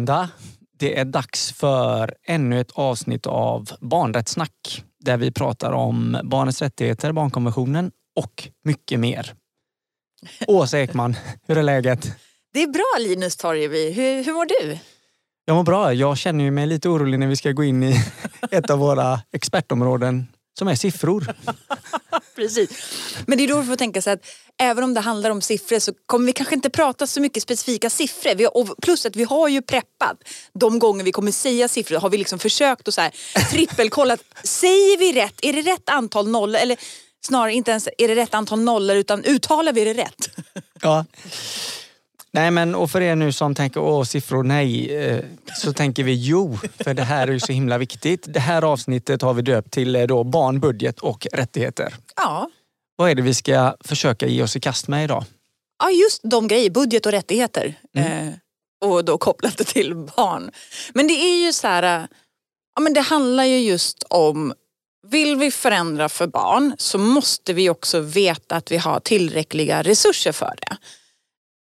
Det är måndag. Det är dags för ännu ett avsnitt av Barnrättssnack där vi pratar om barnets rättigheter, barnkonventionen och mycket mer. Åsa Ekman, hur är läget? Det är bra Linus Torgeby. Hur, hur mår du? Jag mår bra. Jag känner mig lite orolig när vi ska gå in i ett av våra expertområden som är siffror. Precis. Men det är då vi får tänka så att även om det handlar om siffror så kommer vi kanske inte prata så mycket specifika siffror. Vi har, plus att vi har ju preppat de gånger vi kommer säga siffror har vi liksom försökt att så här, trippelkolla. säger vi rätt? Är det rätt antal nollor? Eller snarare inte ens är det rätt antal nollor utan uttalar vi det rätt? Ja. Nej men och för er nu som tänker åh siffror nej, eh, så tänker vi jo, för det här är ju så himla viktigt. Det här avsnittet har vi döpt till eh, då barn, budget och rättigheter. Ja. Vad är det vi ska försöka ge oss i kast med idag? Ja just de grejer, budget och rättigheter. Mm. Eh, och då kopplat till barn. Men det är ju så här, ja men det handlar ju just om vill vi förändra för barn så måste vi också veta att vi har tillräckliga resurser för det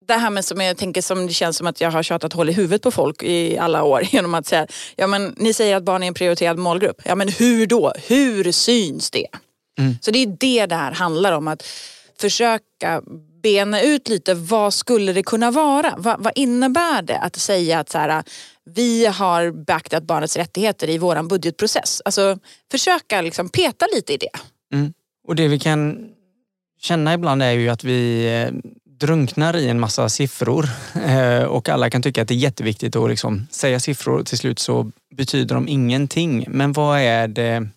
det här med som jag tänker som det känns som att jag har tjatat hål i huvudet på folk i alla år genom att säga, ja men ni säger att barn är en prioriterad målgrupp. Ja men hur då? Hur syns det? Mm. Så det är det det här handlar om. Att försöka bena ut lite vad skulle det kunna vara? Vad, vad innebär det att säga att så här, vi har beaktat barnets rättigheter i våran budgetprocess? Alltså försöka liksom peta lite i det. Mm. Och det vi kan känna ibland är ju att vi eh, drunknar i en massa siffror eh, och alla kan tycka att det är jätteviktigt att liksom säga siffror. Till slut så betyder de ingenting. Men vad är det?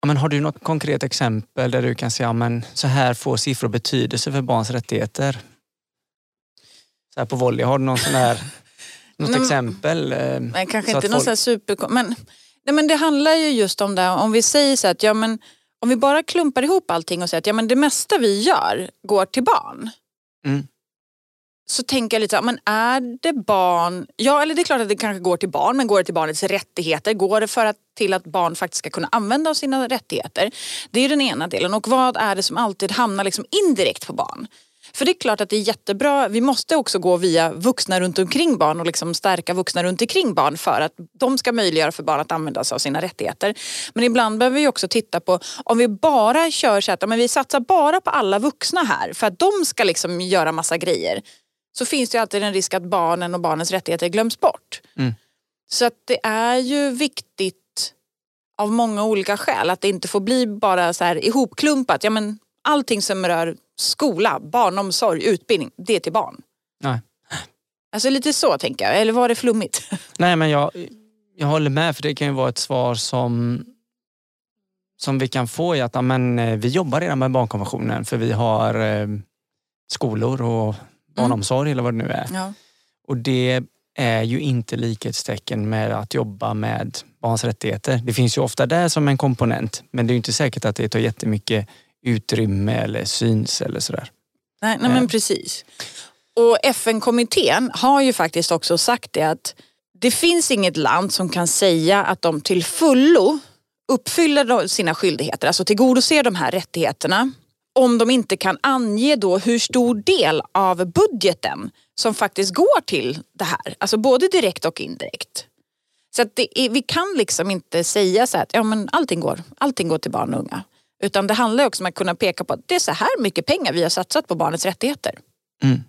Ja, men har du något konkret exempel där du kan säga men så här får siffror betydelse för barns rättigheter? Så här på volley, har du någon sån här, något no, exempel? Eh, nej, kanske inte något folk... super... Men, nej, men det handlar ju just om det, om vi säger så att ja, men om vi bara klumpar ihop allting och säger att ja, men det mesta vi gör går till barn. Mm. Så tänker jag lite så men är det barn, ja eller det är klart att det kanske går till barn men går det till barnets rättigheter? Går det för att, till att barn faktiskt ska kunna använda sina rättigheter? Det är den ena delen och vad är det som alltid hamnar liksom indirekt på barn? För det är klart att det är jättebra. Vi måste också gå via vuxna runt omkring barn och liksom stärka vuxna runt omkring barn för att de ska möjliggöra för barn att använda sig av sina rättigheter. Men ibland behöver vi också titta på om vi bara kör så att men vi satsar bara på alla vuxna här för att de ska liksom göra massa grejer. Så finns det alltid en risk att barnen och barnens rättigheter glöms bort. Mm. Så att det är ju viktigt av många olika skäl att det inte får bli bara så här ihopklumpat. Ja, men allting som rör skola, barnomsorg, utbildning, det är till barn. Nej. Alltså lite så tänker jag, eller var det flummigt? Nej men jag, jag håller med för det kan ju vara ett svar som som vi kan få i att amen, eh, vi jobbar redan med barnkonventionen för vi har eh, skolor och mm. barnomsorg mm. eller vad det nu är. Ja. Och det är ju inte likhetstecken med att jobba med barns rättigheter. Det finns ju ofta där som en komponent men det är inte säkert att det tar jättemycket utrymme eller syns eller sådär. Nej, nej men eh. precis. Och FN-kommittén har ju faktiskt också sagt det att det finns inget land som kan säga att de till fullo uppfyller sina skyldigheter, alltså tillgodoser de här rättigheterna om de inte kan ange då hur stor del av budgeten som faktiskt går till det här. Alltså både direkt och indirekt. Så att är, vi kan liksom inte säga så att ja, men allting, går, allting går till barn och unga. Utan det handlar också om att kunna peka på att det är så här mycket pengar vi har satsat på barnets rättigheter. Mm.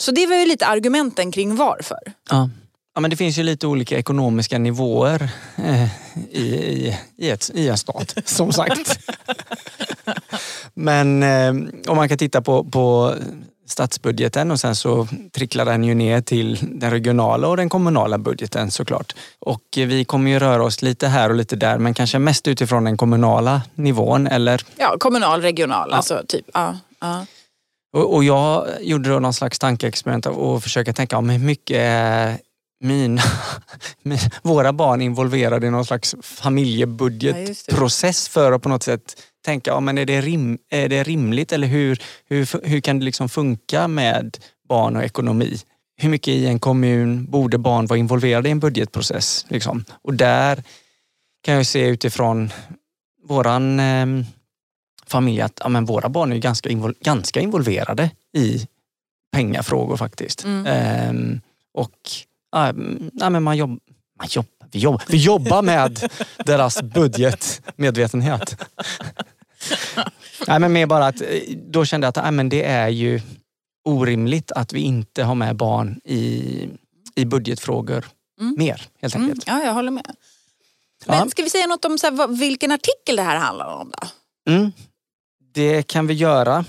Så det var ju lite argumenten kring varför. Ja. Ja, men det finns ju lite olika ekonomiska nivåer eh, i, i, i, ett, i en stat, som sagt. men eh, om man kan titta på, på statsbudgeten och sen så tricklar den ju ner till den regionala och den kommunala budgeten såklart. Och vi kommer ju röra oss lite här och lite där men kanske mest utifrån den kommunala nivån eller? Ja, kommunal, regional, ja. alltså typ. Ja, ja. Och, och, jag gjorde då någon slags tankeexperiment och försöka tänka om hur mycket mina, våra barn involverade i någon slags familjebudgetprocess för att på något sätt tänka, ja, men är, det rim, är det rimligt eller hur, hur, hur kan det liksom funka med barn och ekonomi? Hur mycket i en kommun borde barn vara involverade i en budgetprocess? Liksom? Och där kan jag se utifrån våran eh, familj att ja, men våra barn är ganska, invol ganska involverade i pengafrågor faktiskt. Mm. Eh, Och ja, men man, jobb, man jobb, vi, jobb, vi jobbar med deras budgetmedvetenhet. Nej, men mer bara att då kände jag att nej, men det är ju orimligt att vi inte har med barn i, i budgetfrågor mm. mer helt mm. enkelt. Mm. Ja, jag håller med. Men ja. ska vi säga något om så här, vilken artikel det här handlar om då? Mm. Det kan vi göra.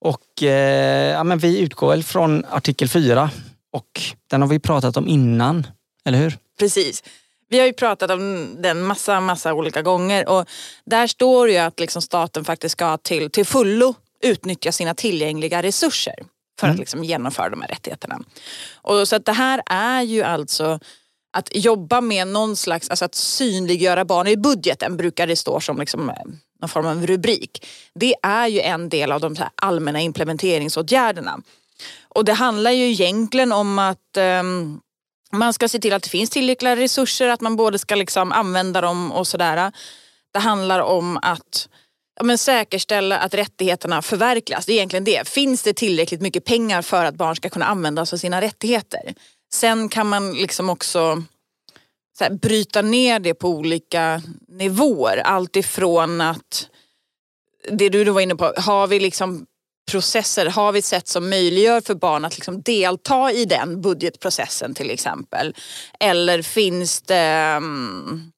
Och eh, ja, men Vi utgår väl från artikel 4 och den har vi pratat om innan, eller hur? Precis. Vi har ju pratat om den massa, massa olika gånger och där står ju att liksom staten faktiskt ska till, till fullo utnyttja sina tillgängliga resurser för mm. att liksom genomföra de här rättigheterna. Och så att det här är ju alltså att jobba med någon slags, alltså att synliggöra barn i budgeten brukar det stå som liksom eh, någon form av rubrik. Det är ju en del av de allmänna implementeringsåtgärderna. Och det handlar ju egentligen om att um, man ska se till att det finns tillräckliga resurser, att man både ska liksom använda dem och sådär. Det handlar om att ja, men säkerställa att rättigheterna förverkligas. Det är egentligen det. Finns det tillräckligt mycket pengar för att barn ska kunna använda sig av sina rättigheter? Sen kan man liksom också så här, bryta ner det på olika nivåer. Allt ifrån att, det du var inne på, har vi liksom processer, har vi sett sätt som möjliggör för barn att liksom delta i den budgetprocessen till exempel? Eller finns det ehm,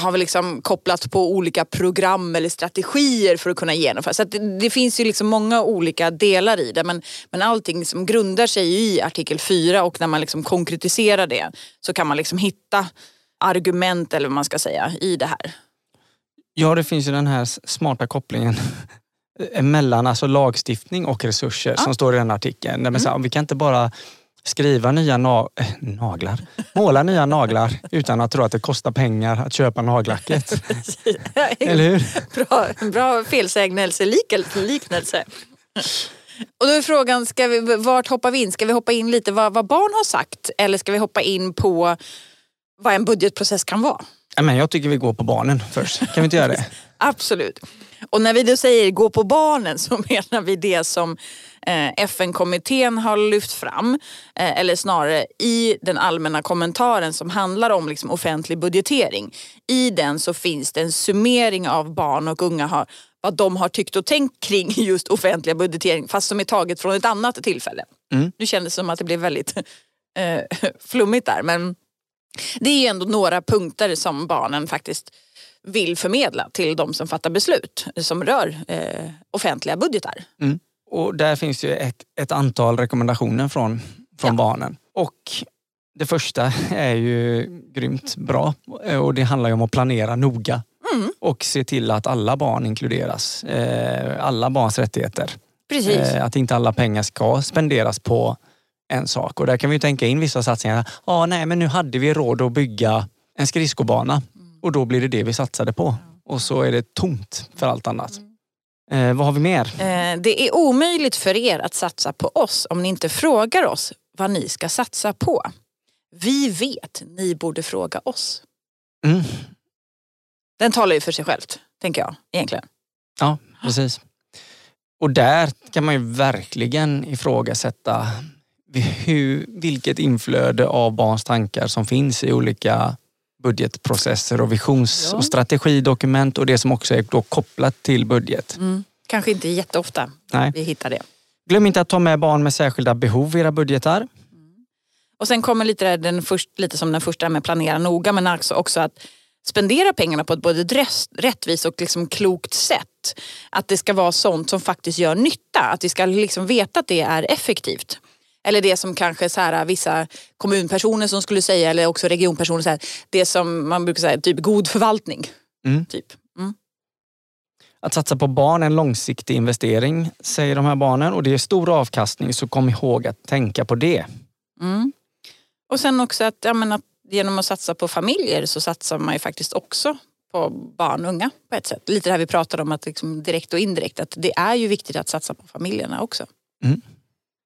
har vi liksom kopplat på olika program eller strategier för att kunna genomföra. Så det, det, finns ju liksom många olika delar i det men, men allting som grundar sig i artikel 4 och när man liksom konkretiserar det så kan man liksom hitta argument eller vad man ska säga i det här. Ja, det finns ju den här smarta kopplingen mellan alltså lagstiftning och resurser ja. som står i den artikeln. Mm. Så vi kan inte bara skriva nya na äh, naglar, måla nya naglar utan att tro att det kostar pengar att köpa nagellacket. Eller hur? Bra, bra felsägnelse, liknelse. Och då är frågan, ska vi, vart hoppar vi in? Ska vi hoppa in lite vad, vad barn har sagt eller ska vi hoppa in på vad en budgetprocess kan vara? Men jag tycker vi går på barnen först. Kan vi inte göra det? Absolut. Och när vi då säger gå på barnen så menar vi det som eh, FN-kommittén har lyft fram. Eh, eller snarare i den allmänna kommentaren som handlar om liksom, offentlig budgetering. I den så finns det en summering av barn och unga har, vad de har tyckt och tänkt kring just offentliga budgetering fast som är taget från ett annat tillfälle. Mm. Nu kändes det som att det blev väldigt eh, flummigt där men det är ändå några punkter som barnen faktiskt vill förmedla till de som fattar beslut som rör eh, offentliga budgetar. Mm. Och där finns ju ett, ett antal rekommendationer från, från ja. barnen. Och det första är ju grymt bra och det handlar ju om att planera noga mm. och se till att alla barn inkluderas. Eh, alla barns rättigheter. Precis. Eh, att inte alla pengar ska spenderas på en sak. Och där kan vi tänka in vissa satsningar. Ja, nej, men nu hade vi råd att bygga en skridskobana och då blir det det vi satsade på. Och så är det tomt för allt annat. Eh, vad har vi mer? Eh, det är omöjligt för er att satsa på oss om ni inte frågar oss vad ni ska satsa på. Vi vet, ni borde fråga oss. Mm. Den talar ju för sig självt, tänker jag egentligen. Ja, precis. Och där kan man ju verkligen ifrågasätta hur, vilket inflöde av barns tankar som finns i olika budgetprocesser och visions ja. och strategidokument och det som också är då kopplat till budget. Mm. Kanske inte jätteofta Nej. vi hittar det. Glöm inte att ta med barn med särskilda behov i era budgetar. Mm. Och sen kommer lite, den först, lite som den första med planera noga men också, också att spendera pengarna på ett både rättvist och liksom klokt sätt. Att det ska vara sånt som faktiskt gör nytta. Att vi ska liksom veta att det är effektivt. Eller det som kanske så här, vissa kommunpersoner som skulle säga, eller också regionpersoner, så här, det som man brukar säga, typ god förvaltning. Mm. Typ. Mm. Att satsa på barn är en långsiktig investering, säger de här barnen. Och det är stor avkastning, så kom ihåg att tänka på det. Mm. Och sen också att, ja, men att genom att satsa på familjer så satsar man ju faktiskt också på barn och unga på ett sätt. Lite det här vi pratade om, att liksom direkt och indirekt, att det är ju viktigt att satsa på familjerna också. Mm.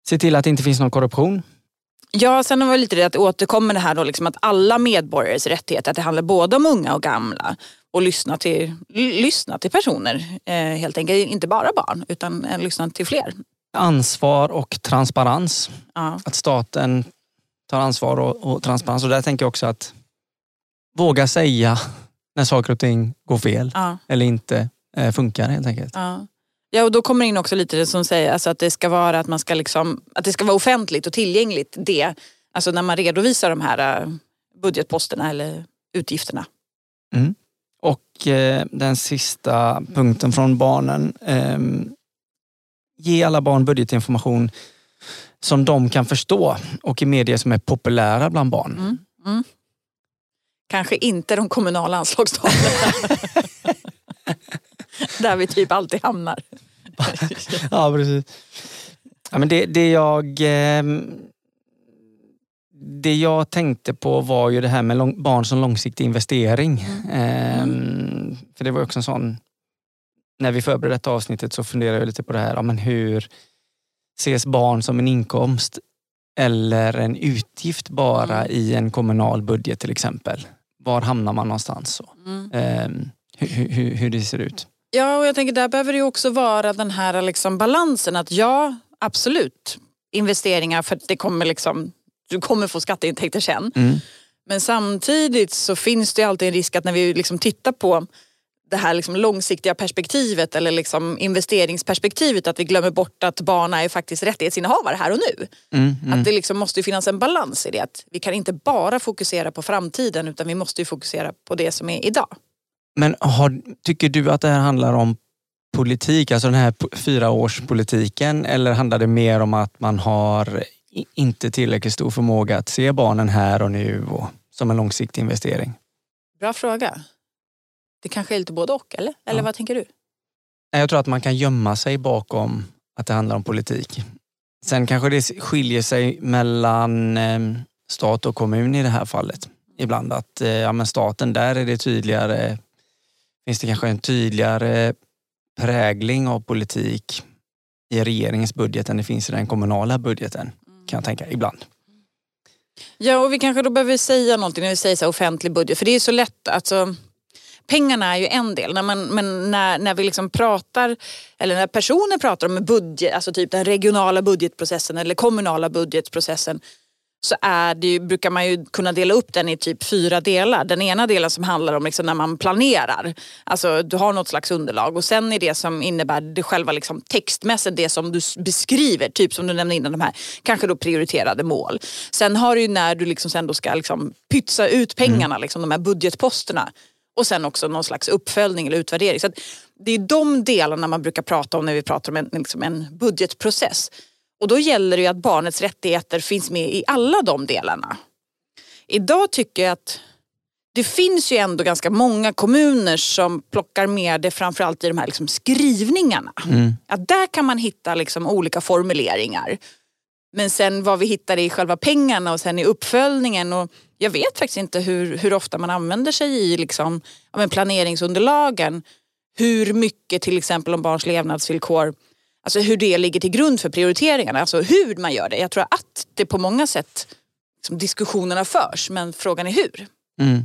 Se till att det inte finns någon korruption. Ja, sen var det lite det att återkommer det här då liksom att alla medborgares rättigheter, att det handlar både om unga och gamla och lyssna till, lyssna till personer eh, helt enkelt. Inte bara barn utan eh, lyssna till fler. Ansvar och transparens. Ja. Att staten tar ansvar och, och transparens. Och där tänker jag också att våga säga när saker och ting går fel ja. eller inte eh, funkar helt enkelt. Ja. Ja och då kommer in också lite det som säger alltså att det ska vara att man ska liksom, att det ska vara offentligt och tillgängligt det. Alltså när man redovisar de här uh, budgetposterna eller utgifterna. Mm. Och eh, den sista punkten från barnen. Eh, ge alla barn budgetinformation som de kan förstå och i medier som är populära bland barn. Mm. Mm. Kanske inte de kommunala anslagstavlorna. Där vi typ alltid hamnar. ja, precis. Ja, men det, det, jag, ehm, det jag tänkte på var ju det här med lång, barn som långsiktig investering. Mm. Um, för det var också en sån, när vi förberedde detta avsnittet så funderade jag lite på det här, ja, men hur ses barn som en inkomst eller en utgift bara mm. i en kommunal budget till exempel? Var hamnar man någonstans? Så? Mm. Hur, hur, hur det ser ut. Ja, och jag tänker där behöver det också vara den här liksom balansen att ja, absolut investeringar för det kommer liksom, du kommer få skatteintäkter sen. Mm. Men samtidigt så finns det alltid en risk att när vi liksom tittar på det här liksom långsiktiga perspektivet eller liksom investeringsperspektivet att vi glömmer bort att barn är faktiskt rättighetsinnehavare här och nu. Mm, mm. Att det liksom måste finnas en balans i det. Att vi kan inte bara fokusera på framtiden utan vi måste fokusera på det som är idag. Men har, tycker du att det här handlar om politik, alltså den här fyraårspolitiken eller handlar det mer om att man har inte tillräckligt stor förmåga att se barnen här och nu och som en långsiktig investering? Bra fråga. Det kanske är lite både och, eller? Eller ja. vad tänker du? Jag tror att man kan gömma sig bakom att det handlar om politik. Sen kanske det skiljer sig mellan ehm, stat och kommun i det här fallet. Ibland att eh, ja, men staten, där är det tydligare finns det kanske en tydligare prägling av politik i regeringens budget än det finns i den kommunala budgeten. Kan jag tänka ibland. Ja och vi kanske då behöver säga någonting när vi säger så offentlig budget. För det är så lätt, alltså pengarna är ju en del. När man, men när, när vi liksom pratar, eller när personer pratar om budget, alltså typ den regionala budgetprocessen eller kommunala budgetprocessen så är det ju, brukar man ju kunna dela upp den i typ fyra delar. Den ena delen som handlar om liksom när man planerar. Alltså du har något slags underlag och sen är det som innebär det själva liksom textmässigt, det som du beskriver, typ som du nämnde innan de här kanske då prioriterade mål. Sen har du ju när du liksom sen då ska liksom pytsa ut pengarna, mm. liksom, de här budgetposterna. Och sen också någon slags uppföljning eller utvärdering. Så det är de delarna man brukar prata om när vi pratar om en, liksom en budgetprocess. Och då gäller det att barnets rättigheter finns med i alla de delarna. Idag tycker jag att det finns ju ändå ganska många kommuner som plockar med det framförallt i de här liksom skrivningarna. Mm. Att där kan man hitta liksom olika formuleringar. Men sen vad vi hittar i själva pengarna och sen i uppföljningen. Och jag vet faktiskt inte hur, hur ofta man använder sig i liksom, planeringsunderlagen. Hur mycket till exempel om barns levnadsvillkor Alltså hur det ligger till grund för prioriteringarna, alltså hur man gör det. Jag tror att det på många sätt liksom, diskussionerna förs, men frågan är hur. Mm.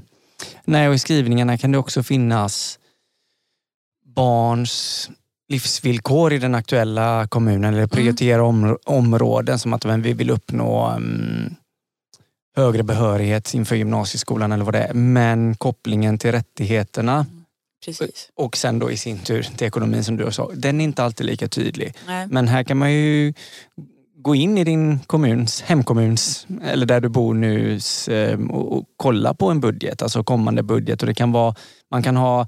Nej, och i skrivningarna kan det också finnas barns livsvillkor i den aktuella kommunen eller mm. prioritera om, områden som att vi vill uppnå um, högre behörighet inför gymnasieskolan eller vad det är. Men kopplingen till rättigheterna Precis. Och sen då i sin tur till ekonomin som du sa. Den är inte alltid lika tydlig. Nej. Men här kan man ju gå in i din kommuns, hemkommuns eller där du bor nu ehm, och kolla på en budget, alltså kommande budget. Och det kan vara, man kan ha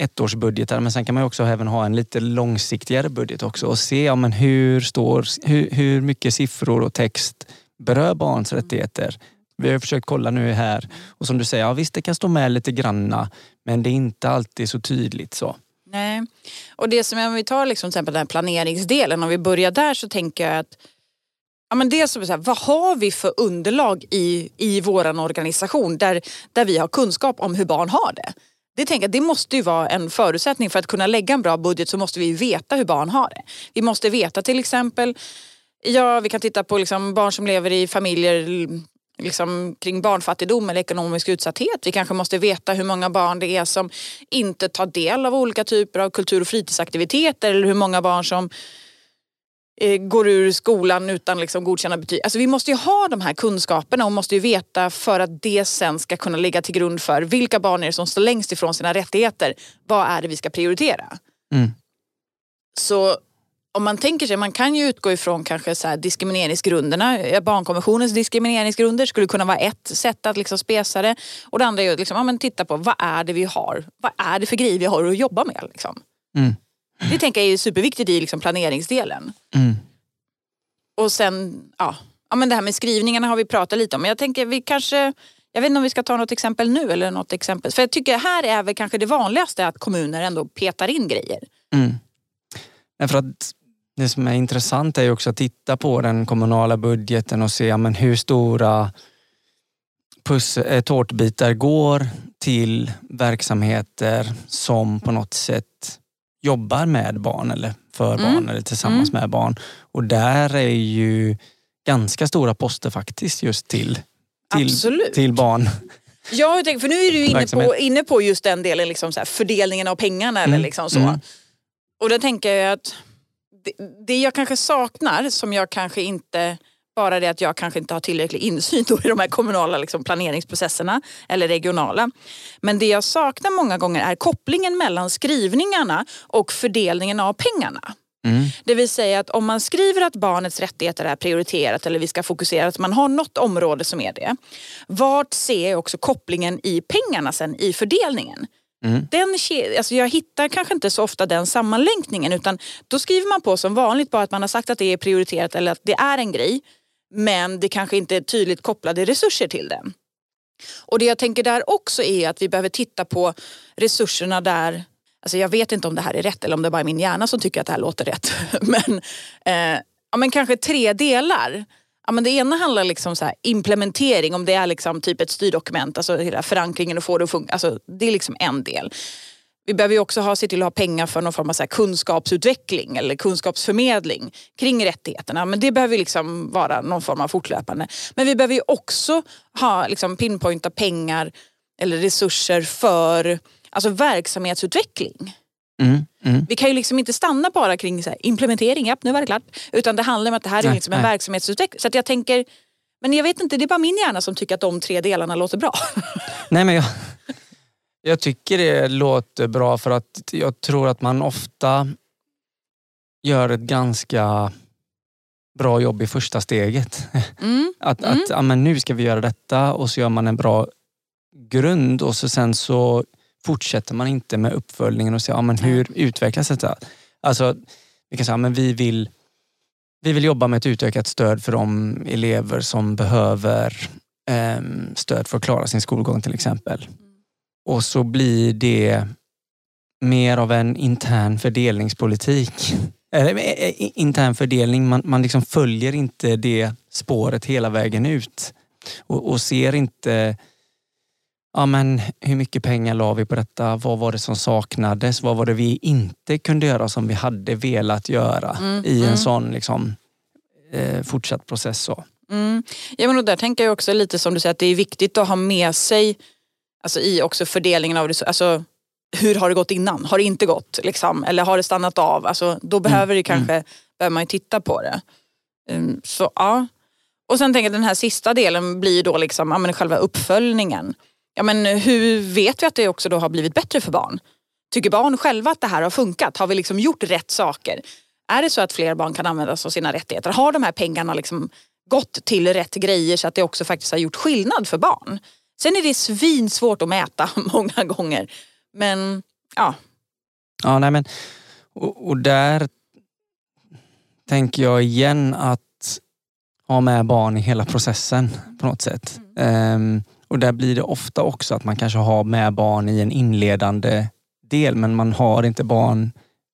ettårsbudgetar men sen kan man också även ha en lite långsiktigare budget också och se ja, men hur, står, hur, hur mycket siffror och text berör barns rättigheter. Vi har försökt kolla nu här och som du säger, ja, visst det kan stå med lite granna men det är inte alltid så tydligt så. Nej, och det som om vi tar liksom, till exempel den planeringsdelen, om vi börjar där så tänker jag att Ja, men dels så här, vad har vi för underlag i, i vår organisation där, där vi har kunskap om hur barn har det? Det, tänker jag, det måste ju vara en förutsättning för att kunna lägga en bra budget så måste vi veta hur barn har det. Vi måste veta till exempel Ja, vi kan titta på liksom barn som lever i familjer liksom, kring barnfattigdom eller ekonomisk utsatthet. Vi kanske måste veta hur många barn det är som inte tar del av olika typer av kultur och fritidsaktiviteter eller hur många barn som eh, går ur skolan utan liksom godkända betyg. Alltså vi måste ju ha de här kunskaperna och måste ju veta för att det sen ska kunna ligga till grund för vilka barn är det som står längst ifrån sina rättigheter. Vad är det vi ska prioritera? Mm. Så om man tänker sig, man kan ju utgå ifrån kanske så diskrimineringsgrunderna. Barnkonventionens diskrimineringsgrunder skulle kunna vara ett sätt att liksom spesa det. Och det andra är att liksom, ja, men titta på vad är det vi har? Vad är det för grejer vi har att jobba med? Liksom? Mm. Det tänker jag är superviktigt i liksom planeringsdelen. Mm. Och sen, ja, ja men det här med skrivningarna har vi pratat lite om. Men jag tänker vi kanske, jag vet inte om vi ska ta något exempel nu eller något exempel. För jag tycker här är väl kanske det vanligaste att kommuner ändå petar in grejer. Mm. För att det som är intressant är ju också att titta på den kommunala budgeten och se men hur stora puss, äh, tårtbitar går till verksamheter som på något sätt jobbar med barn eller för mm. barn eller tillsammans mm. med barn. Och där är ju ganska stora poster faktiskt just till, till, till barn. Ja, för nu är du inne på, inne på just den delen, liksom så här, fördelningen av pengarna. Mm. Eller liksom så. Mm. Och då tänker jag att det, det jag kanske saknar som jag kanske inte bara det att jag kanske inte har tillräcklig insyn i de här kommunala liksom, planeringsprocesserna eller regionala. Men det jag saknar många gånger är kopplingen mellan skrivningarna och fördelningen av pengarna. Mm. Det vill säga att om man skriver att barnets rättigheter är prioriterat eller vi ska fokusera att man har något område som är det. Vart ser jag också kopplingen i pengarna sen i fördelningen? Mm. Den, alltså jag hittar kanske inte så ofta den sammanlänkningen utan då skriver man på som vanligt bara att man har sagt att det är prioriterat eller att det är en grej. Men det kanske inte är tydligt kopplade resurser till den. Och det jag tänker där också är att vi behöver titta på resurserna där Alltså jag vet inte om det här är rätt eller om det bara är min hjärna som tycker att det här låter rätt. men, eh, ja, men kanske tre delar. Ja, men det ena handlar liksom så implementering, om det är liksom typ ett styrdokument, alltså hela förankringen och få det att funka. Alltså, det är liksom en del. Vi behöver också ha, se till att ha pengar för någon form av så kunskapsutveckling eller kunskapsförmedling kring rättigheterna. Men det behöver liksom vara någon form av fortlöpande. Men vi behöver också ha, liksom, pinpointa pengar eller resurser för alltså, verksamhetsutveckling. Mm, mm. Vi kan ju liksom inte stanna bara kring så här, implementering, ja, nu var det klart. Utan det handlar om att det här är liksom en verksamhetsutveckling. Så att jag tänker, men jag vet inte, det är bara min hjärna som tycker att de tre delarna låter bra. Nej men jag, jag tycker det låter bra för att jag tror att man ofta gör ett ganska bra jobb i första steget. Mm. att, mm. att ja, men nu ska vi göra detta och så gör man en bra grund och så sen så fortsätter man inte med uppföljningen och ser ja, men hur utvecklas detta. Alltså, vi kan säga att vi vill, vi vill jobba med ett utökat stöd för de elever som behöver eh, stöd för att klara sin skolgång till exempel. Och så blir det mer av en intern fördelningspolitik. Eller eh, eh, intern fördelning, man, man liksom följer inte det spåret hela vägen ut. Och, och ser inte ja, men hur mycket pengar la vi på detta? Vad var det som saknades? Vad var det vi inte kunde göra som vi hade velat göra mm, i en mm. sån liksom, eh, fortsatt process? Så. Mm. Ja, men och där tänker jag också lite som du säger att det är viktigt att ha med sig alltså i också fördelningen av resurser. Alltså, hur har det gått innan? Har det inte gått? Liksom? Eller har det stannat av? Alltså, då mm, behöver det kanske, mm. behöver man ju titta på det. Um, så ja. Och sen tänker jag den här sista delen blir då liksom, ja, men själva uppföljningen. Ja, men hur vet vi att det också då har blivit bättre för barn? Tycker barn själva att det här har funkat? Har vi liksom gjort rätt saker? Är det så att fler barn kan använda sig av sina rättigheter? Har de här pengarna liksom gått till rätt grejer så att det också faktiskt har gjort skillnad för barn? Sen är det svinsvårt att mäta många gånger. Men ja. Ja, nej men och, och där tänker jag igen att ha med barn i hela processen på något sätt. Mm. Um, och där blir det ofta också att man kanske har med barn i en inledande del men man har inte barn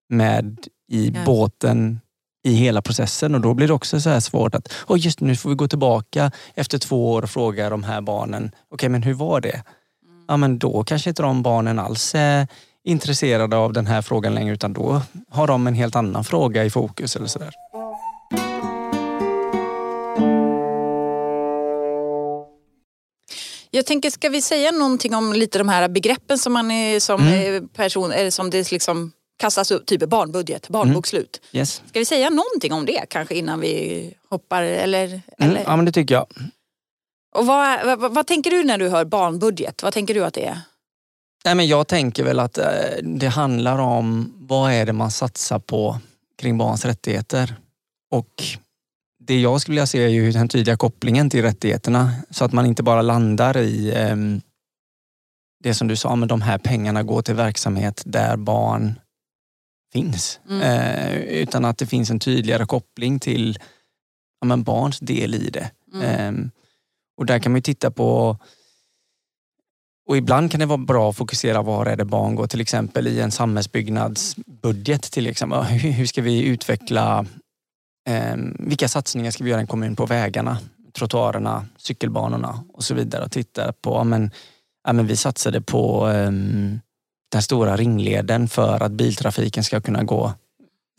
med i ja. båten i hela processen och då blir det också så här svårt att, oh just nu får vi gå tillbaka efter två år och fråga de här barnen, okej okay, men hur var det? Mm. Ja men då kanske inte de barnen alls är intresserade av den här frågan längre utan då har de en helt annan fråga i fokus eller sådär. Jag tänker, ska vi säga någonting om lite de här begreppen som man är som mm. person, eller som det liksom kastas upp, typ barnbudget, barnbokslut. Mm. Yes. Ska vi säga någonting om det kanske innan vi hoppar? Eller, mm. eller? Ja men det tycker jag. Och vad, vad, vad, tänker du när du hör barnbudget? Vad tänker du att det är? Nej, men jag tänker väl att eh, det handlar om vad är det man satsar på kring barns rättigheter. Och det jag skulle vilja se är ju den tydliga kopplingen till rättigheterna så att man inte bara landar i eh, det som du sa, men de här pengarna går till verksamhet där barn finns. Mm. Eh, utan att det finns en tydligare koppling till ja, men barns del i det. Mm. Eh, och där kan man titta på och ibland kan det vara bra att fokusera var är det barn går, till exempel i en samhällsbyggnadsbudget. Till exempel. Hur ska vi utveckla, eh, vilka satsningar ska vi göra i en kommun på vägarna, trottoarerna, cykelbanorna och så vidare. Och titta på, men, ja, men vi satsade på eh, den stora ringleden för att biltrafiken ska kunna gå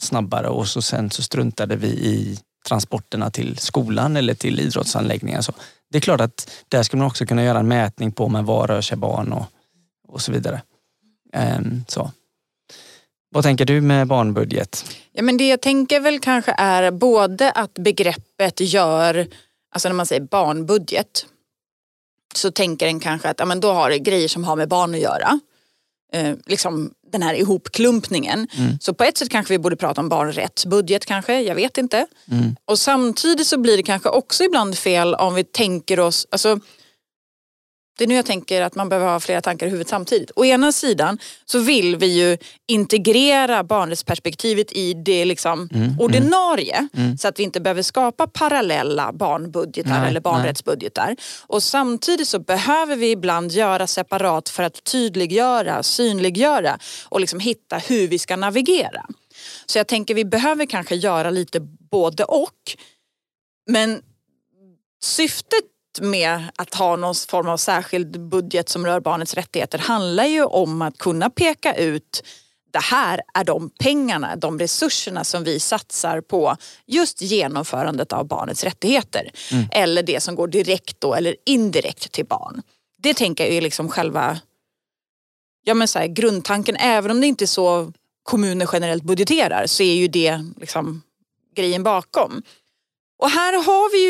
snabbare och så sen så struntade vi i transporterna till skolan eller till idrottsanläggningar. Så det är klart att där skulle man också kunna göra en mätning på men var rör sig barn och, och så vidare. Um, så. Vad tänker du med barnbudget? Ja, men det jag tänker väl kanske är både att begreppet gör, alltså när man säger barnbudget, så tänker en kanske att ja, men då har det grejer som har med barn att göra. Eh, liksom den här ihopklumpningen. Mm. Så på ett sätt kanske vi borde prata om barnrättsbudget kanske, jag vet inte. Mm. Och samtidigt så blir det kanske också ibland fel om vi tänker oss, alltså det är nu jag tänker att man behöver ha flera tankar i huvudet samtidigt. Å ena sidan så vill vi ju integrera barnrättsperspektivet i det liksom mm, mm. ordinarie mm. så att vi inte behöver skapa parallella barnbudgetar nej, eller barnrättsbudgetar. Nej. Och samtidigt så behöver vi ibland göra separat för att tydliggöra, synliggöra och liksom hitta hur vi ska navigera. Så jag tänker vi behöver kanske göra lite både och. Men syftet med att ha någon form av särskild budget som rör barnets rättigheter handlar ju om att kunna peka ut det här är de pengarna, de resurserna som vi satsar på just genomförandet av barnets rättigheter. Mm. Eller det som går direkt då, eller indirekt till barn. Det tänker jag är liksom själva ja men så här, grundtanken. Även om det inte är så kommuner generellt budgeterar så är ju det liksom grejen bakom. Och här har vi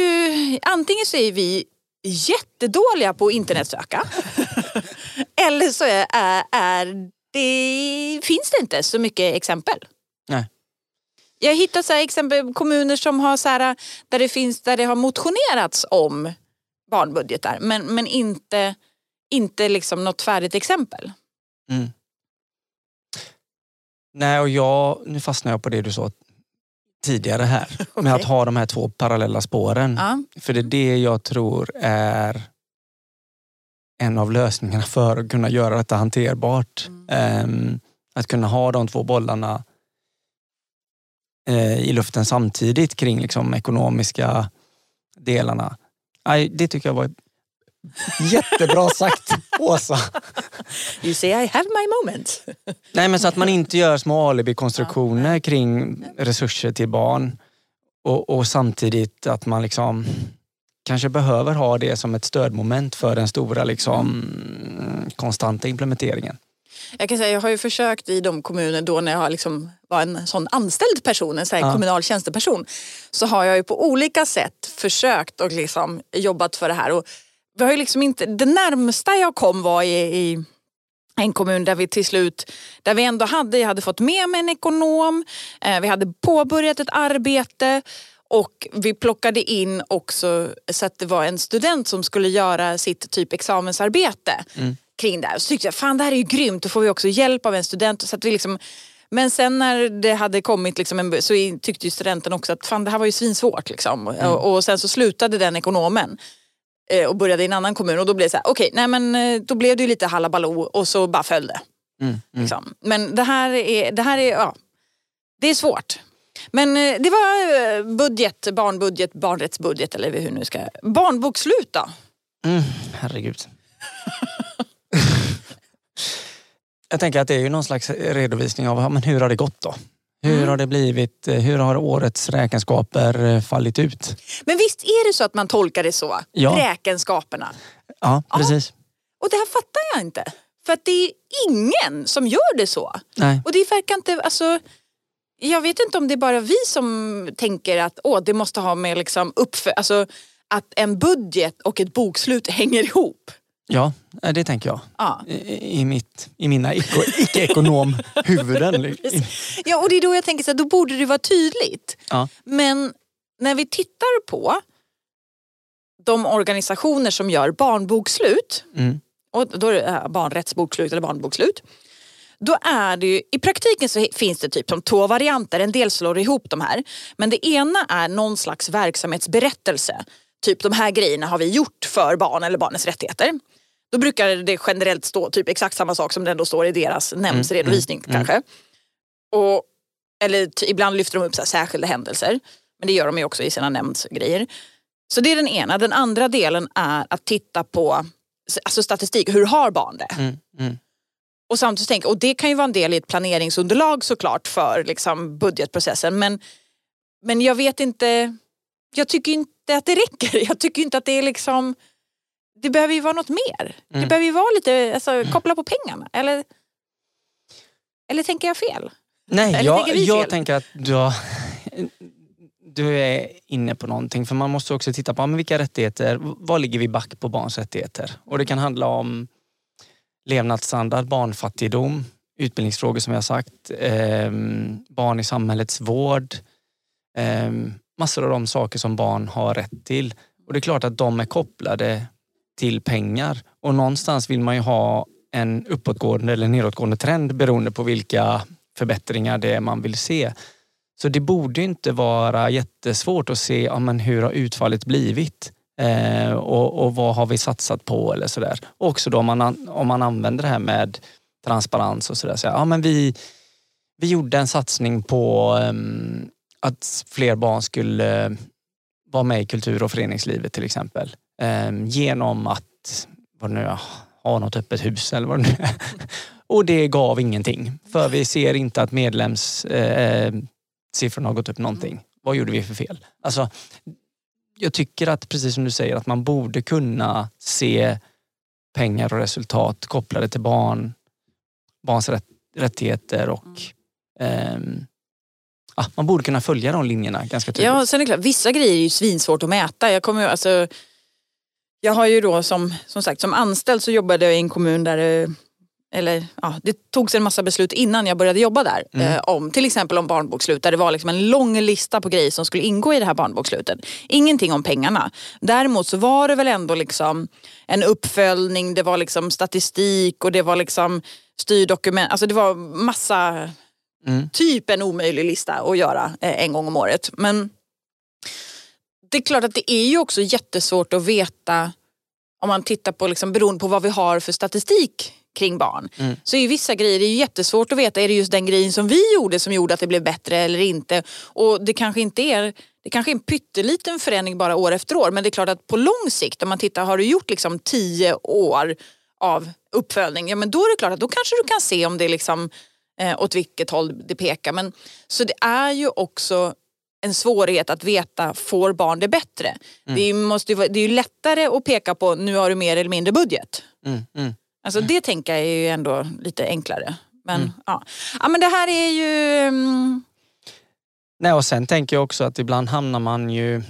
ju, antingen så är vi jättedåliga på att internetsöka. Eller så är, är, det, finns det inte så mycket exempel. Nej. Jag har hittat så exempel kommuner som har så här, där, det finns, där det har motionerats om barnbudgetar men, men inte, inte liksom något färdigt exempel. Mm. Nej, och jag, nu fastnar jag på det du sa tidigare här. okay. Med att ha de här två parallella spåren. Ja. För det är det jag tror är en av lösningarna för att kunna göra detta hanterbart. Mm. Um, att kunna ha de två bollarna uh, i luften samtidigt kring liksom ekonomiska delarna. Det tycker jag var Jättebra sagt, Åsa. You say I have my moment. Nej, men så att man inte gör små alibi-konstruktioner kring resurser till barn och, och, samtidigt att man liksom kanske behöver ha det som ett stödmoment för den stora liksom, konstanta implementeringen. Jag kan säga, jag har ju försökt i de kommuner då när jag liksom var en sån anställd person, en sån ja. kommunal tjänsteperson, så har jag ju på olika sätt försökt och liksom jobbat för det här. Och vi har ju liksom inte, det närmsta jag kom var i, i en kommun där vi till slut, där vi ändå hade, jag hade fått med mig en ekonom, eh, vi hade påbörjat ett arbete och vi plockade in också så att det var en student som skulle göra sitt typ examensarbete mm. kring det här. Så tyckte jag, fan det här är ju grymt, då får vi också hjälp av en student. Så att vi liksom, men sen när det hade kommit liksom en, så tyckte ju studenten också att fan det här var ju svinsvårt. Liksom. Mm. Och, och sen så slutade den ekonomen. Eh, och började i en annan kommun och då blev det så här, okej, okay, nej men eh, då blev det lite halabaloo och så bara föll det. Mm, mm. Liksom. Men det här är, det här är, ja, det är svårt. Men eh, det var budget, barnbudget, barnrättsbudget eller hur nu ska... Barnbokslut då? Mm, herregud. Jag tänker att det är ju någon slags redovisning av men hur har det gått då? Hur mm. har det blivit? Hur har årets räkenskaper eh, fallit ut? Men visst är det så att man tolkar det så? Ja. Räkenskaperna. Ja, precis. Ja. Och det här fattar jag inte. För att det är ingen som gör det så. Nej. Och det verkar inte, alltså jag vet inte om det är bara vi som tänker att åh, det måste ha med liksom uppför, alltså att en budget och ett bokslut hänger ihop. Ja, det tänker jag. Ja. I, i, mitt, i mina icke-ekonom-huvuden. ja, och det är då jag tänker så här, då borde det vara tydligt. Ja. Men när vi tittar på de organisationer som gör barnbokslut, mm. och då är det barnrättsbokslut eller barnbokslut. Då är det ju, i praktiken så finns det typ som två varianter, en del slår ihop de här. Men det ena är någon slags verksamhetsberättelse. Typ de här grejerna har vi gjort för barn eller barnens rättigheter. Då brukar det generellt stå typ exakt samma sak som det ändå står i deras nämndsredovisning mm, mm, kanske. Och, eller ibland lyfter de upp så särskilda händelser. Men det gör de ju också i sina nämndsgrejer. Så det är den ena. Den andra delen är att titta på alltså statistik. Hur har barn det? Mm, mm. Och samtidigt tänka, och det kan ju vara en del i ett planeringsunderlag såklart för liksom, budgetprocessen. Men, men jag vet inte, jag tycker inte att det räcker. Jag tycker inte att det är liksom, det behöver ju vara något mer. Mm. Det behöver ju vara lite, alltså, koppla på pengarna. Eller, eller tänker jag fel? Nej, eller jag, tänker jag tänker att du har du är inne på någonting. För man måste också titta på men vilka rättigheter, var ligger vi back på barns rättigheter? Och det kan handla om levnadsstandard, barnfattigdom, utbildningsfrågor som jag sagt, eh, barn i samhällets vård. Eh, massor av de saker som barn har rätt till. Och det är klart att de är kopplade till pengar. Och någonstans vill man ju ha en uppåtgående eller nedåtgående trend beroende på vilka förbättringar det är man vill se. Så det borde inte vara jättesvårt att se ja, men hur har utfallet blivit eh, och, och, vad har vi satsat på eller sådär. Också då om man, om man använder det här med transparens och sådär. Så, ja, men vi, vi gjorde en satsning på um, att fler barn skulle eh, vara med i kultur och föreningslivet till exempel. Um, genom att vad nu är, ha något öppet hus eller vad det nu är. och det gav ingenting. För vi ser inte att medlems uh, siffrorna har gått upp någonting. Mm. Vad gjorde vi för fel? Alltså, jag tycker att, precis som du säger, att man borde kunna se pengar och resultat kopplade till barn, barns rätt, rättigheter och mm. eh, man borde kunna följa de linjerna ganska tydligt. Ja, sen är det klart, vissa grejer är ju svinsvårt att mäta. Jag kommer alltså, jag har ju då som, som sagt som anställd så jobbade jag i en kommun där eller ja, det togs en massa beslut innan jag började jobba där. Mm. Eh, om, till exempel om barnbokslut där det var liksom en lång lista på grejer som skulle ingå i det här barnbokslutet. Ingenting om pengarna. Däremot så var det väl ändå liksom en uppföljning, det var liksom statistik och det var liksom styrdokument. Alltså det var massa, mm. typ en omöjlig lista att göra eh, en gång om året. Men det är klart att det är ju också jättesvårt att veta om man tittar på, liksom, beroende på vad vi har för statistik kring barn. Mm. Så är vissa grejer det är jättesvårt att veta, är det just den grejen som vi gjorde som gjorde att det blev bättre eller inte? Och det kanske inte är det kanske är en pytteliten förändring bara år efter år men det är klart att på lång sikt om man tittar, har du gjort liksom tio år av uppföljning, ja men då är det klart att då kanske du kan se om det är liksom eh, åt vilket håll det pekar. Men, så det är ju också en svårighet att veta, får barn det bättre? Mm. Det, måste, det är ju lättare att peka på, nu har du mer eller mindre budget. Mm, mm. Alltså det tänker jag är ju ändå lite enklare. Men, mm. ja. ja men det här är ju... Um... Nej och sen tänker jag också att ibland hamnar man ju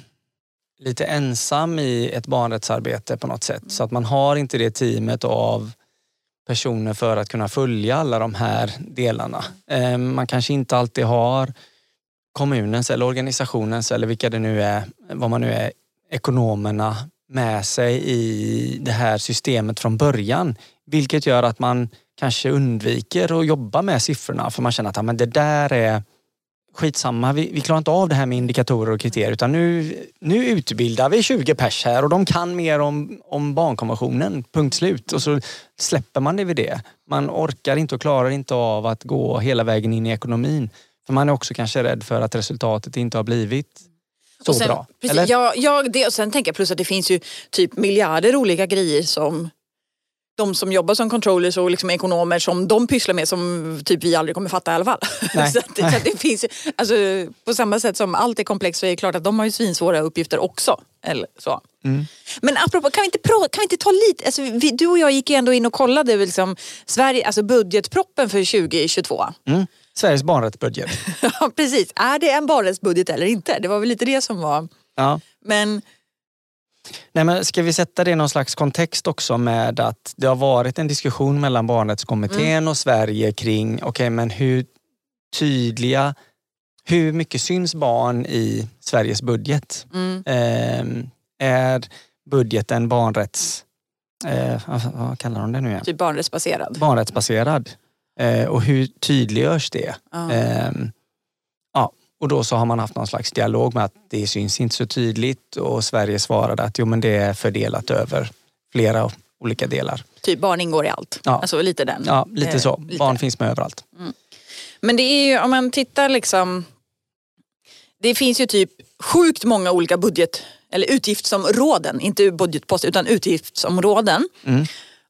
lite ensam i ett barnrättsarbete på något sätt. Så att man har inte det teamet av personer för att kunna följa alla de här delarna. Ehm, man kanske inte alltid har kommunens eller organisationens eller vilka det nu är, vad man nu är, ekonomerna med sig i det här systemet från början. Vilket gör att man kanske undviker att jobba med siffrorna för man känner att ja, men det där är skitsamma, vi, vi klarar inte av det här med indikatorer och kriterier utan nu, nu utbildar vi 20 pers här och de kan mer om, om barnkonventionen, punkt slut. Och så släpper man det vid det. Man orkar inte och klarar inte av att gå hela vägen in i ekonomin. För man är också kanske rädd för att resultatet inte har blivit så sen, bra. Precis, eller? Ja, ja det, och sen tänker jag plus att det finns ju typ miljarder olika grejer som de som jobbar som controllers och liksom ekonomer som de pysslar med som typ vi aldrig kommer fatta i alla fall. så, att, så att det finns, alltså, på samma sätt som allt är komplext så är det klart att de har ju svinsvåra uppgifter också. Eller så. Mm. Men apropå, kan vi inte, kan vi inte ta lite, alltså, vi, du och jag gick ju ändå in och kollade liksom, Sverige, alltså budgetproppen för 2022. Mm. Sveriges barnrättsbudget. ja precis, är det en barnrättsbudget eller inte? Det var väl lite det som var... Ja. Men Nej, men ska vi sätta det i någon slags kontext också med att det har varit en diskussion mellan Barnrättskommittén mm. och Sverige kring, okej okay, men hur tydliga, hur mycket syns barn i Sveriges budget? Mm. Eh, är budgeten barnrätts... Eh, vad kallar de det nu igen? Typ barnrättsbaserad. Barnrättsbaserad. Eh, och hur tydliggörs det? Mm. Och då så har man haft någon slags dialog med att det syns inte så tydligt och Sverige svarade att jo men det är fördelat över flera olika delar. Typ barn ingår i allt? Ja. Alltså lite den? Ja, lite eh, så. Lite. Barn finns med överallt. Mm. Men det är ju om man tittar liksom det finns ju typ sjukt många olika budget eller utgiftsområden, inte budgetposter utan utgiftsområden. Mm.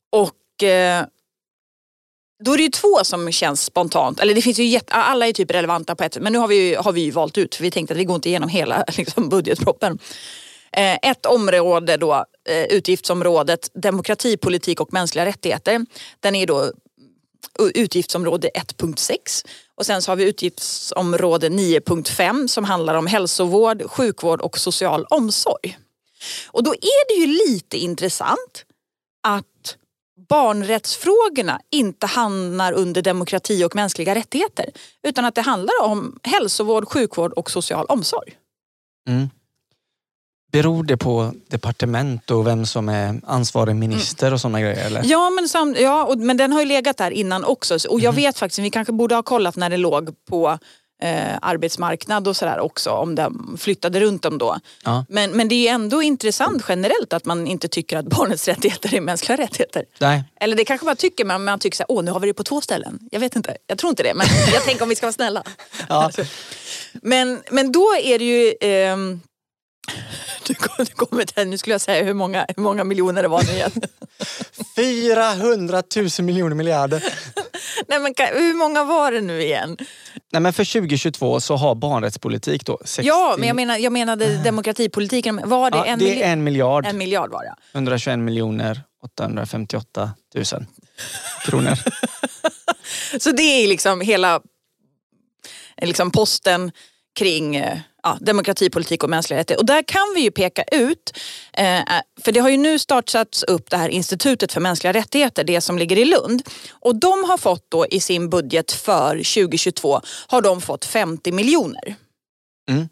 Och eh, då är det ju två som känns spontant, eller det finns ju jätte, alla är typ relevanta på ett sätt men nu har vi, har vi valt ut för vi tänkte att vi går inte igenom hela liksom, budgetproppen. Eh, ett område då, eh, utgiftsområdet demokratipolitik och mänskliga rättigheter. Den är då utgiftsområde 1.6 och sen så har vi utgiftsområde 9.5 som handlar om hälsovård, sjukvård och social omsorg. Och då är det ju lite intressant att barnrättsfrågorna inte hamnar under demokrati och mänskliga rättigheter. Utan att det handlar om hälsovård, sjukvård och social omsorg. Mm. Beror det på departement och vem som är ansvarig minister och sådana grejer? Eller? Ja, men, sam, ja och, men den har ju legat där innan också. Och jag mm. vet faktiskt, vi kanske borde ha kollat när det låg på eh, arbetsmarknad och sådär också om de flyttade runt dem då. Ja. Men, men det är ändå intressant generellt att man inte tycker att barnets rättigheter är mänskliga rättigheter. Nej. Eller det kanske man tycker men man tycker såhär, åh nu har vi det på två ställen. Jag vet inte, jag tror inte det men jag tänker om vi ska vara snälla. Ja. men, men då är det ju eh, du kommer till, nu skulle jag säga hur många, hur många miljoner det var nu igen. 400 000 miljoner miljarder. Nej, men hur många var det nu igen? Nej, men för 2022 så har barnrättspolitik då 60... Ja, men jag, menar, jag menade demokratipolitiken. Var det, ja, en, det är en miljard. En miljard var det. 121 miljoner 858 000 kronor. så det är liksom hela liksom posten kring eh, ja, demokratipolitik och mänskliga rättigheter. Och där kan vi ju peka ut, eh, för det har ju nu startats upp det här institutet för mänskliga rättigheter, det som ligger i Lund. Och de har fått då i sin budget för 2022 har de fått 50 miljoner. Mm.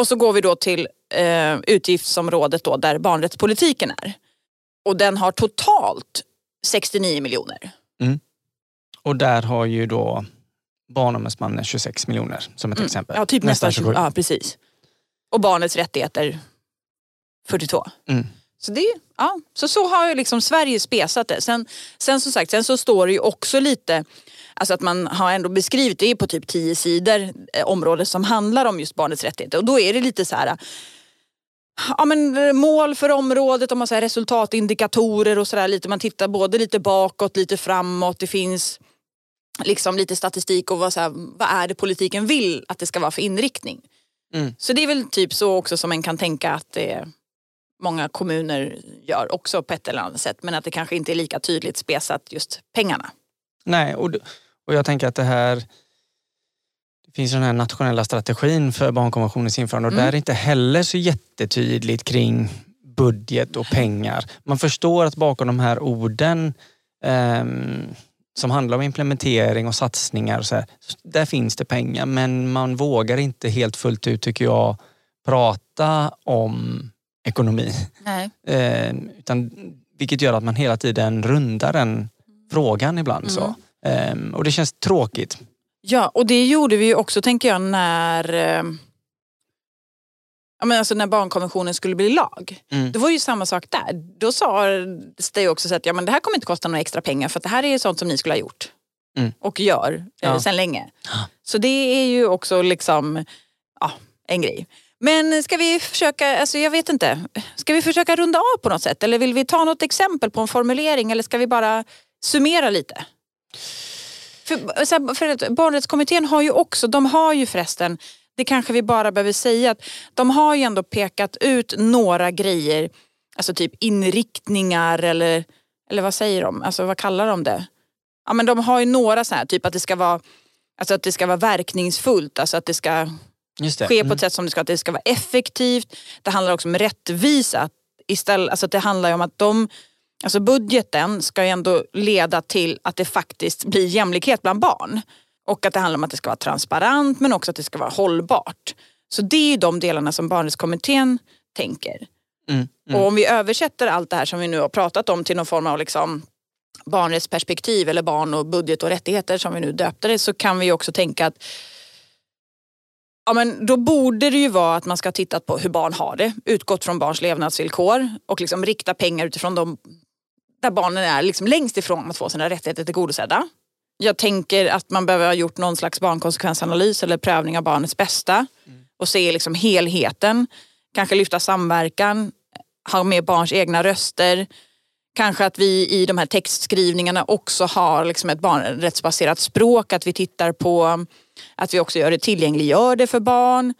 Och så går vi då till eh, utgiftsområdet då där barnrättspolitiken är. Och den har totalt 69 miljoner. Mm. Och där har ju då Barnombudsmannen 26 miljoner som ett mm. exempel. Ja, typ nästan 27. Ja, precis. Och barnets rättigheter 42. Mm. Så, det, ja, så så har ju liksom Sverige spesat det. Sen, sen som sagt, sen så står det ju också lite Alltså att man har ändå beskrivit, det är på typ tio sidor, eh, områden som handlar om just barnets rättigheter. Och då är det lite så här ja, men eh, mål för området, om man säger resultatindikatorer och sådär. Man tittar både lite bakåt, lite framåt. Det finns liksom lite statistik och vad, så här, vad är det politiken vill att det ska vara för inriktning. Mm. Så det är väl typ så också som man kan tänka att det många kommuner gör också på ett eller annat sätt. Men att det kanske inte är lika tydligt spesat just pengarna. Nej, och, och jag tänker att det här det finns den här nationella strategin för barnkonventionens införande och mm. där är det inte heller så jättetydligt kring budget och pengar. Man förstår att bakom de här orden um, som handlar om implementering och satsningar. Och så här, där finns det pengar men man vågar inte helt fullt ut tycker jag prata om ekonomi. Eh, utan, vilket gör att man hela tiden rundar den frågan ibland. Mm. Så. Eh, och det känns tråkigt. Ja och det gjorde vi också tänker jag när eh Ja, men alltså när barnkonventionen skulle bli lag. Mm. Det var ju samma sak där. Då sa det också så att ja, men det här kommer inte kosta några extra pengar för det här är sånt som ni skulle ha gjort. Mm. Och gör eh, ja. sedan länge. Så det är ju också liksom ja, en grej. Men ska vi försöka, alltså jag vet inte, ska vi försöka runda av på något sätt? Eller vill vi ta något exempel på en formulering eller ska vi bara summera lite? För, för barnrättskommittén har ju också, de har ju förresten, det kanske vi bara behöver säga, att de har ju ändå pekat ut några grejer, alltså typ inriktningar eller, eller vad säger de, alltså vad kallar de det? Ja men de har ju några så här, typ att det ska vara, alltså att det ska vara verkningsfullt, alltså att det ska det. ske på ett mm. sätt som det ska, att det ska vara effektivt. Det handlar också om rättvisa, istället, alltså att det handlar om att de Alltså budgeten ska ju ändå leda till att det faktiskt blir jämlikhet bland barn. Och att det handlar om att det ska vara transparent men också att det ska vara hållbart. Så det är ju de delarna som barnrättskommittén tänker. Mm, mm. Och om vi översätter allt det här som vi nu har pratat om till någon form av liksom barnrättsperspektiv eller barn och budget och rättigheter som vi nu döpte det så kan vi också tänka att Ja, men då borde det ju vara att man ska ha tittat på hur barn har det, utgått från barns levnadsvillkor och liksom rikta pengar utifrån de där barnen är liksom längst ifrån att få sina rättigheter tillgodosedda. Jag tänker att man behöver ha gjort någon slags barnkonsekvensanalys eller prövning av barnets bästa och se liksom helheten. Kanske lyfta samverkan, ha med barns egna röster. Kanske att vi i de här textskrivningarna också har liksom ett barnrättsbaserat språk, att vi tittar på att vi också gör det tillgängliggör det för barn.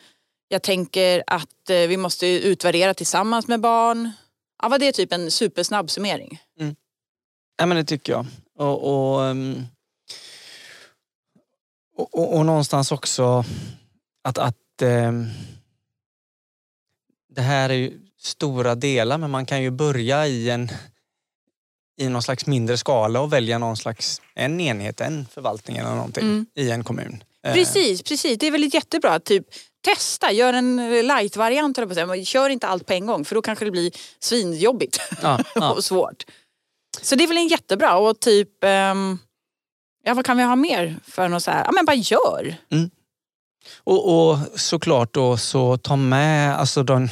Jag tänker att eh, vi måste utvärdera tillsammans med barn. Ja, var det typ en supersnabb summering? Mm. Ja, men det tycker jag. Och, ehm, och, och, och någonstans också att, att eh, det här är ju stora delar men man kan ju börja i en i någon slags mindre skala och välja någon slags en enhet, en förvaltning eller någonting mm. i en kommun. Eh. Precis, precis. Det är väl jättebra. Typ, testa, gör en light-variant. Kör inte allt på en gång för då kanske det blir svinjobbigt ja, ja. och svårt. Så det är väl en jättebra och typ, um, ja vad kan vi ha mer för något så här, ja men bara gör. Mm. Och, och såklart då så ta med alltså de,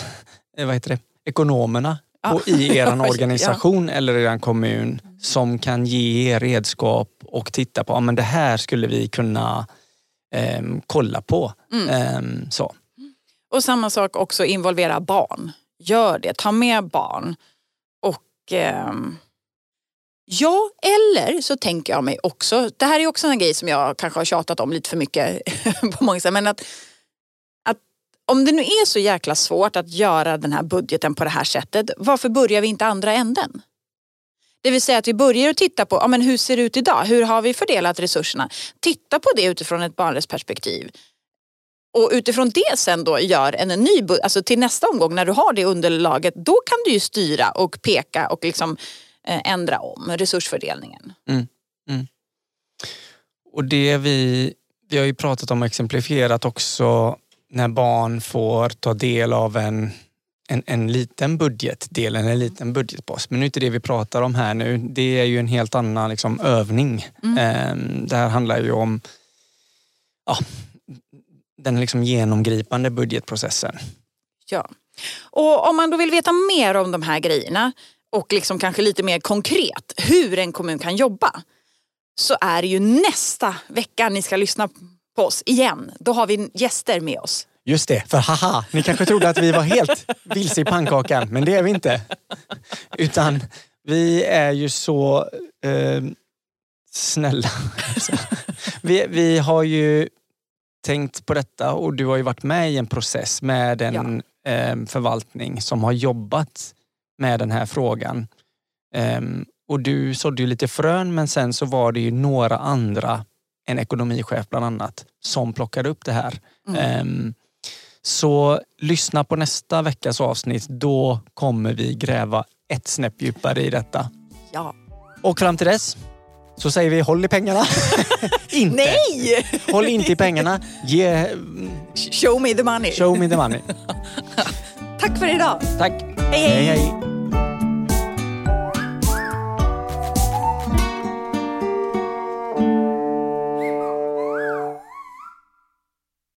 eh, vad heter det, ekonomerna ja. i er organisation ja. eller er kommun som kan ge er redskap och titta på, ja men det här skulle vi kunna eh, kolla på. Mm. Eh, så. Och samma sak också involvera barn. Gör det, ta med barn. Och eh, Ja, eller så tänker jag mig också, det här är också en grej som jag kanske har tjatat om lite för mycket på många sätt, men att, att om det nu är så jäkla svårt att göra den här budgeten på det här sättet, varför börjar vi inte andra änden? Det vill säga att vi börjar att titta på ja, men hur ser det ut idag? Hur har vi fördelat resurserna? Titta på det utifrån ett barnrättsperspektiv. Och utifrån det sen då gör en ny budget, alltså till nästa omgång när du har det underlaget, då kan du ju styra och peka och liksom ändra om resursfördelningen. Mm. Mm. Och det vi, vi har ju pratat om och exemplifierat också när barn får ta del av en en, en liten budgetdel, en liten budgetpost. Men nu är inte det vi pratar om här nu. Det är ju en helt annan liksom, övning. Mm. Eh, det här handlar ju om ja, den liksom genomgripande budgetprocessen. Ja. Och om man då vill veta mer om de här grejerna och liksom kanske lite mer konkret hur en kommun kan jobba så är det ju nästa vecka ni ska lyssna på oss igen. Då har vi gäster med oss. Just det, för haha, ni kanske trodde att vi var helt vilse i pannkakan, men det är vi inte. Utan vi är ju så eh, snälla. vi, vi har ju tänkt på detta och du har ju varit med i en process med en ja. eh, förvaltning som har jobbat med den här frågan. Eh, och du sådde ju lite frön men sen så var det ju några andra, en ekonomichef bland annat, som plockade upp det här. Mm. Ehm, så lyssna på nästa veckas avsnitt. Då kommer vi gräva ett snäpp djupare i detta. Ja. Och fram till dess så säger vi håll i pengarna. inte. Nej! Håll inte i pengarna. Ge... Show me the money. Show me the money. Tack för idag. Tack. hej. hej, hej.